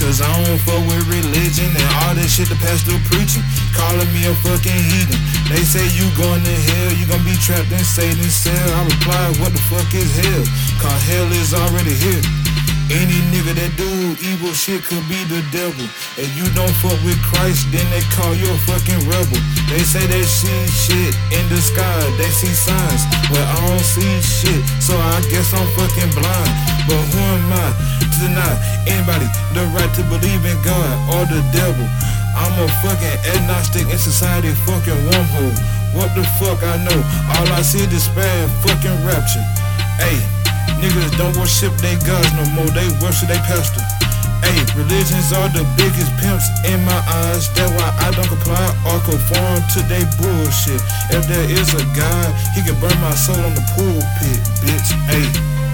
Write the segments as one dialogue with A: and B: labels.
A: Cause I don't fuck with religion and all that shit the pastor preaching. Calling me a fucking heathen. They say you going to hell, you gonna be trapped in Satan's cell. I reply, what the fuck is hell? Cause hell is already here. Any nigga that do evil shit could be the devil. If you don't fuck with Christ, then they call you a fucking rebel. They say they see shit in the sky, they see signs, but I don't see shit, so I guess I'm fucking blind. But who am I to deny anybody the right to believe in God or the devil? I'm a fucking agnostic in society, fucking wormhole. What the fuck I know? All I see is despair fucking rapture. Hey. Niggas don't worship they gods no more, they worship they pastor. Hey, religions are the biggest pimps in my eyes. That's why I don't comply or conform to they bullshit. If there is a God, he can burn my soul on the pulpit, bitch. Ayy.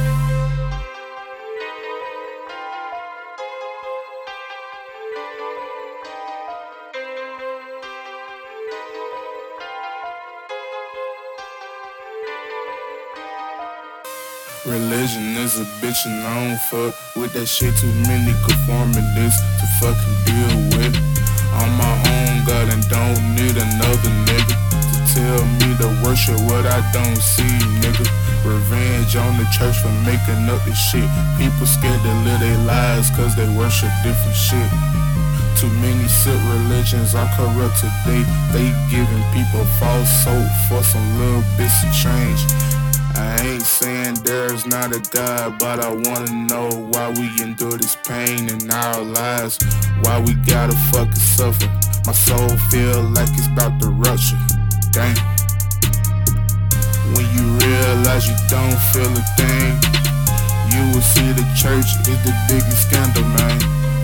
A: Religion is a bitch and I don't fuck with that shit. Too many conformities to fucking deal with. I'm my own, God, and don't need another nigga to tell me to worship what I don't see, nigga. Revenge on the church for making up this shit. People scared to live their lives cause they worship different shit. Too many sick religions are corrupt today. They giving people false hope for some little bits of change. I ain't saying there's not a God, but I wanna know why we endure this pain in our lives. Why we gotta fucking suffer. My soul feel like it's about to rupture. Dang. When you realize you don't feel a thing, you will see the church is the biggest scandal, man.